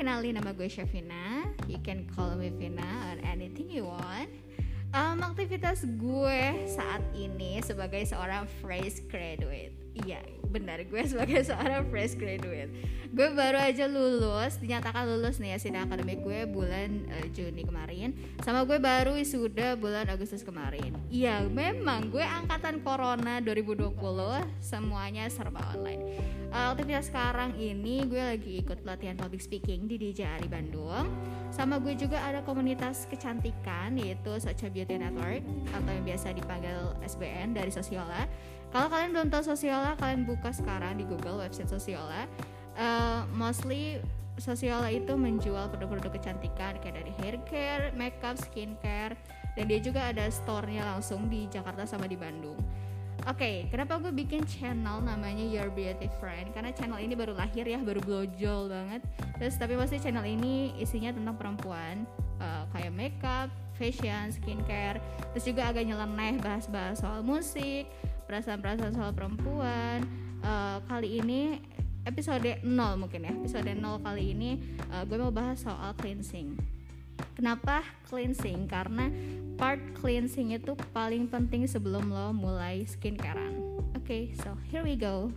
kenalin nama gue Shavina. You can call me Vina or anything you want. Um, aktivitas gue saat ini sebagai seorang fresh graduate. Iya, benar gue sebagai seorang fresh graduate. Gue baru aja lulus, dinyatakan lulus nih ya sidang akademik gue bulan uh, Juni kemarin. Sama gue baru wisuda bulan Agustus kemarin. Iya, memang gue angkatan Corona 2020, semuanya serba online uh, aktivitas sekarang ini gue lagi ikut pelatihan public speaking di DJ Ari Bandung sama gue juga ada komunitas kecantikan yaitu Socha Beauty Network atau yang biasa dipanggil SBN dari Sosiola kalau kalian belum tahu Sosiola kalian buka sekarang di Google website Sosiola uh, mostly Sosiola itu menjual produk-produk kecantikan kayak dari hair care, makeup, skincare dan dia juga ada store-nya langsung di Jakarta sama di Bandung Oke, okay, kenapa gue bikin channel namanya Your Beauty Friend? Karena channel ini baru lahir ya, baru blojol banget. Terus tapi pasti channel ini isinya tentang perempuan, uh, kayak makeup, fashion, skincare. Terus juga agak nyeleneh bahas-bahas soal musik, perasaan-perasaan soal perempuan. Uh, kali ini episode 0 mungkin ya, episode 0 kali ini uh, gue mau bahas soal cleansing. Kenapa cleansing? Karena part cleansing itu paling penting sebelum lo mulai skincarean. Oke, okay, so here we go.